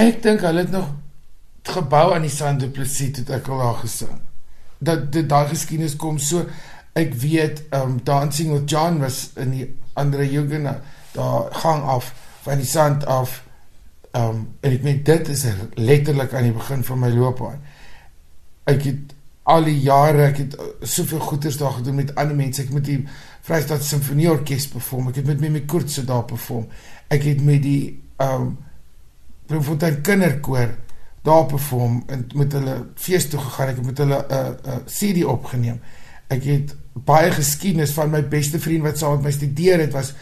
Ek dink hulle het nog gebou aan die Sand du Plessis het ek al daar gesing. Dat dit daai geskiedenis kom so ek weet um Dancing with John was in die ander Jugend daar gang af van die sand af um en ek meen dit is letterlik aan die begin van my loopbaan. Ek het al die jare ek het uh, soveel goeders daar gedoen met ander mense. Ek met die Vrystaat Sinfonieorkes perform. Ek het met Mimi Kurtse daar perform. Ek het met die um Bloemfontein Kinderkoor daar perform en met hulle fees toe gegaan. Ek het met hulle 'n uh, 'n uh, CD opgeneem. Ek het baie geskiedenis van my beste vriend wat saam met my studeer het was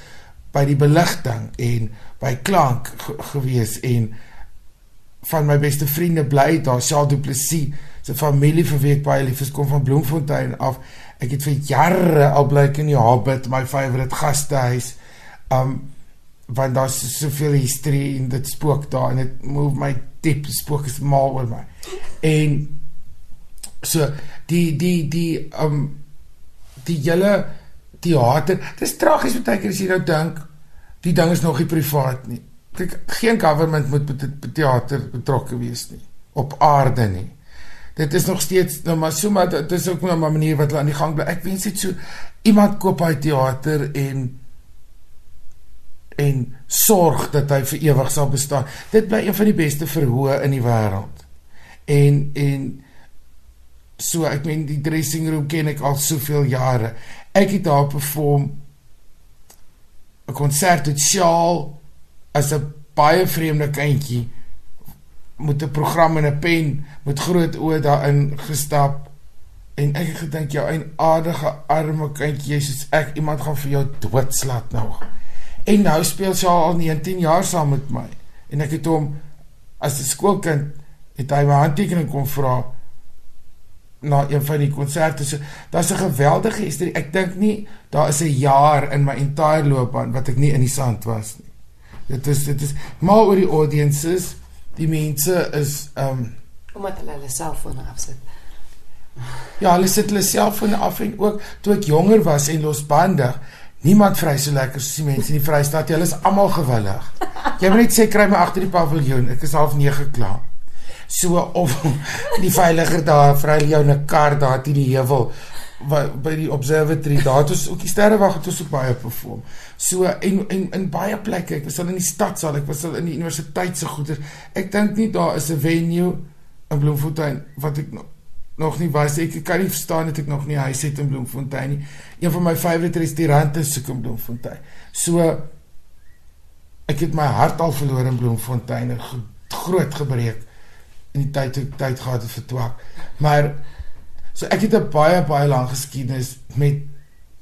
by die beligting en by klank gewees en van my beste vriende bly daar Charles Du Plessis se familie vir wie ek baie lief is kom van Bloemfontein af ek het vir jare al bly in die Hobbit my favorite gastehuis um want daar's soveel historie en dit spook daar en dit move my diep spook is mal oor my en so die die die um die hele teater dis tragies baie keer as jy nou dink die ding is nog nie privaat nie. Kyk, geen government moet met die teater betrokke wees nie op aarde nie. Dit is nog steeds nou maar so maar dit is ook nou 'n manier wat hulle aan die gang bly. Ek wens dit so iemand koop hy teater en en sorg dat hy vir ewig sal bestaan. Dit bly een van die beste verhoë in die wêreld. En en so ek meen die dressing room ken ek al soveel jare. Ek het daar perform 'n konsert het Shaal as 'n baie vreemde kindjie met 'n program en 'n pen met groot oë daarin gestap en ek het gedink jou een aardige arme kindjie Jesus ek iemand gaan vir jou doodslat nou en nou speel Shaal al 19 jaar saam met my en ek het hom as 'n skoolkind het hy my handtekening kom vra na een van die konserte. So daar's 'n geweldige historie. Ek dink nie daar is 'n jaar in my entire loopbaan wat ek nie in die sand was nie. Dit is dit is maar oor die audiences, die mense is um, omdat hulle hulle selfone afsit. Ja, hulle sit hulle selfone af en ook toe ek jonger was en losbandig, niemand vry so lekker soos die mense in die Vrystaat. Hulle is almal gewillig. Jy moet net sê kry my agter die paviljoen. Ek is half 9 klaar so of die veiliger daar vry jou 'n kar daar teen die heuwel by die observatory daar het ons ook die sterrewag het ons ook baie perform. So en en in baie plekke, ek was al in die stad sal ek was al in die universiteit se goeder. Ek dink nie daar is 'n venue in Bloemfontein wat ek nog nie was ek kan nie verstaan dat ek nog nie huis het in Bloemfontein nie. Een van my favourite restaurante is in Bloemfontein. So ek het my hart al verloor in Bloemfontein, 'n groot gebreek in die tyd ek tyd gehad het vir twak. Maar so ek het 'n baie baie lang geskiedenis met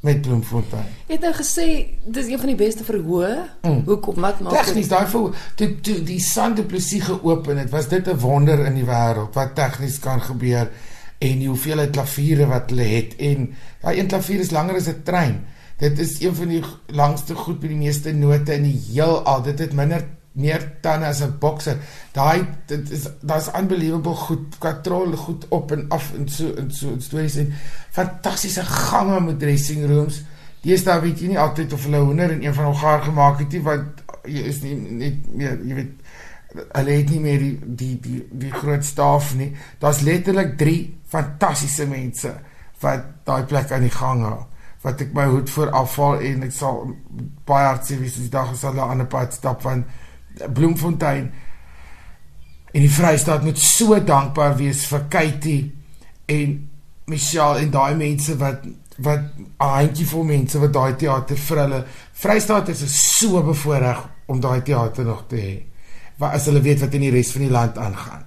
met Bloemfontein. Jy het nou gesê dis een van die beste verhoë. Mm. Hoekom wat maak Tegnies daai vir toe toe die Sande Plessis geopen het, was dit 'n wonder in die wêreld wat tegnies kan gebeur en die hoeveelheid klaviere wat hulle het en daai een klavier is langer as 'n trein. Dit is een van die langste goed met die meeste note in die heelal. Dit het minder meer tande as 'n bokser. Daai dit is daar's unbelievable goed, katrol goed op en af en so en so en stories en fantastiese gange met dressing rooms. Deesdae weet jy nie altyd of hulle hoender in een van hul gaar gemaak het nie want jy is nie net meer jy weet hulle het nie meer die die die die groot staf nie. Daar's letterlik 3 fantastiese mense wat daai plek aan die gang hou wat ek my hoed voor afval en ek sal baie hartseer wees as die dag as hulle aan 'n pad stap want Bloemfontein en die Vrystaat moet so dankbaar wees vir Katie en Michelle en daai mense wat wat 'n handjievol mense wat daai teater vir hulle Vrystaat is so bevoordeel om daai teater nog te hê. Wat as hulle weet wat in die res van die land aangaan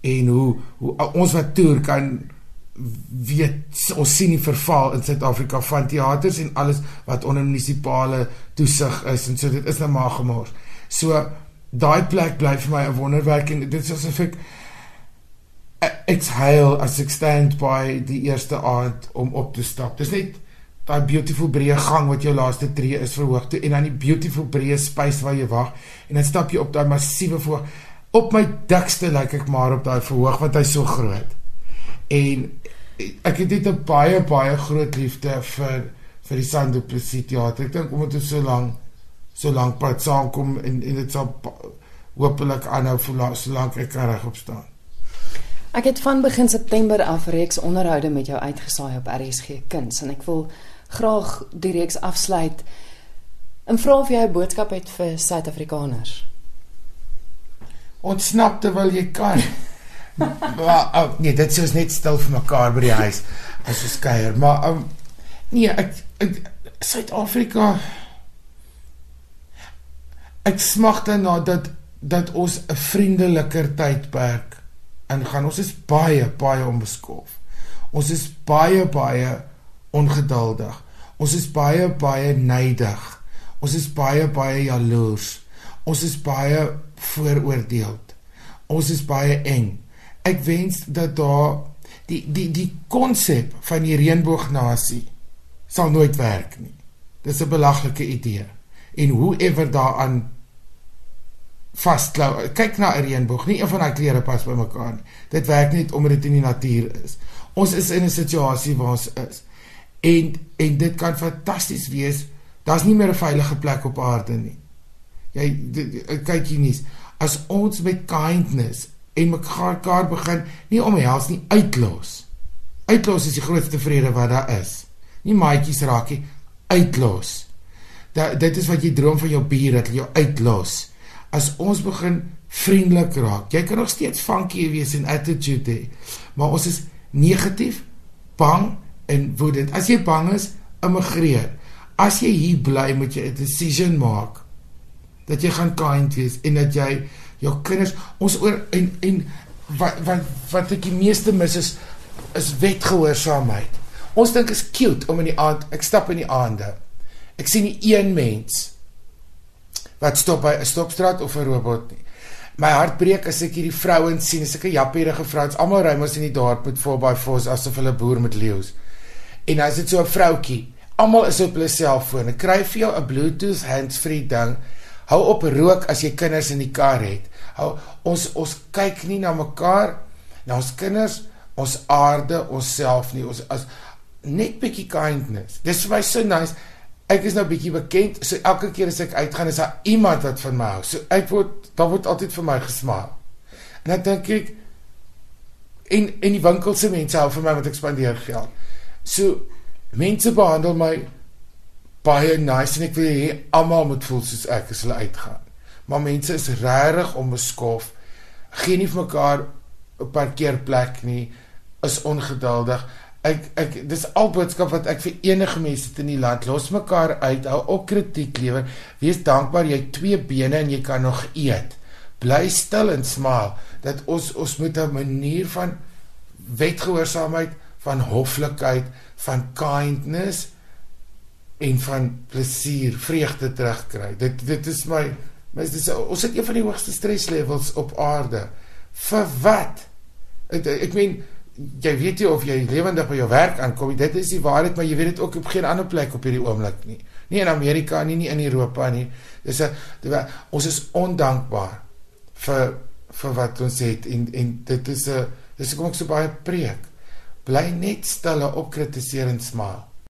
en hoe hoe ons wat toer kan weet ons sien die verval in Suid-Afrika van teaters en alles wat onder munisipale toesig is en so dit is nou maar gemors. So daai plek bly vir my 'n wonderwerk en dit is asof ek exhale as ek stand by die eerste aand om op te stap. Dis net daai beautiful breë gang wat jou laaste tree is verhoog toe en dan die beautiful breë space waar jy wag en dan stap jy op daai massiewe voor op my dikste lyk like ek maar op daai verhoog want hy's so groot. En ek het dit 'n baie baie groot liefde vir vir die Sando Plessis teater. Ek dink omdat dit so lank so lank pad saamkom en en dit sal hopelik aanhou vir solank ek kan regop staan. Ek het van begin September af reeks onderhoude met jou uitgesaai op RSG Kuns en ek wil graag die reeks afsluit en vra of jy 'n boodskap het vir Suid-Afrikaners. Ontsnap terwyl jy kan. maar oh, nee, dit is net stil vir mekaar by die huis as ons kuier, maar um, nee, ek, ek Suid-Afrika ek smag daarna dat dat ons 'n vriendeliker tydperk ingaan. Ons is baie baie onbeskof. Ons is baie baie ongeduldig. Ons is baie baie neidig. Ons is baie baie jaloers. Ons is baie vooroordeeld. Ons is baie eng. Ek wens dat daar die die die konsep van die reënboognasie sal nooit werk nie. Dis 'n belaglike idee. En whoever daaraan vasklou. Kyk na 'n reënboog. Nie een van daai kleure pas by mekaar nie. Dit werk net omdat dit in die natuur is. Ons is in 'n situasie waar ons is. En en dit kan fantasties wees. Daar's nie meer 'n veilige plek op aarde nie. Jy kyk hier nie. As ons met kindness en mekaar begin nie omhels nie uitlos. Uitlos is die grootste vrede wat daar is. Nie maatjies raakie uitlos. Dat dit is wat jy droom van jou bure dat jy jou uitlos as ons begin vriendelik raak. Jy kan nog steeds funky wees en attitude hê, maar ons is negatief, bang en woedend. As jy bang is, immigreer. As jy hier bly, moet jy 'n decision maak dat jy gaan kind wees en dat jy jou kinders ons oor en en wat wat wat ek die meeste mis is is wetgehoorsaamheid. Ons dink is cute om in die aand ek stap in die aande. Ek sien nie een mens wat stop by 'n stopstraat of 'n robot nie. My hart breek as ek hierdie vrouens sien, sulke jappierige vrouens, almal ry mos in die dorp met 4x4s asof hulle boer met leeu's. En as dit so 'n vroutjie, almal is op hulle selfone. Kry vir jou 'n Bluetooth hands-free ding. Hou op rook as jy kinders in die kar het. Hou ons ons kyk nie na mekaar, na ons kinders, ons aarde, onsself nie. Ons as net bietjie kindness. Dis vir my so nice ek is nou bietjie bekend, so elke keer as ek uitgaan is daar iemand wat van my hou. So ek word daar word altyd vir my gesmaak. En ek dink ek en en die winkel se mense hou van my want ek spandeer geld. So mense behandel my baie nice en ek wil hê almal moet voel soos ek as hulle uitgaan. Maar mense is regtig onbeskof. Geen nie vir mekaar 'n parkeerplek nie. Is ongeduldig ek ek dis al boodskap wat ek vir enige mense in die land los mekaar uit hou op kritiek lewer wees dankbaar jy twee bene en jy kan nog eet bly stil en smaal dat ons ons moet 'n manier van wetgehoorsaamheid van hoflikheid van kindness en van plesier vreugde terugkry dit dit is my mes dis ons het een van die hoogste stres levels op aarde vir wat ek ek meen jy weet nie of jy lewendig by jou werk aankom. Dit is die waarheid, maar jy weet dit ook op geen ander plek op hierdie oomblik nie. Nie in Amerika nie, nie in Europa nie. Dis 'n ons is ondankbaar vir vir wat ons het en en dit is 'n dis kom ek so baie preek. Bly net stil en opkritiseer en smaal.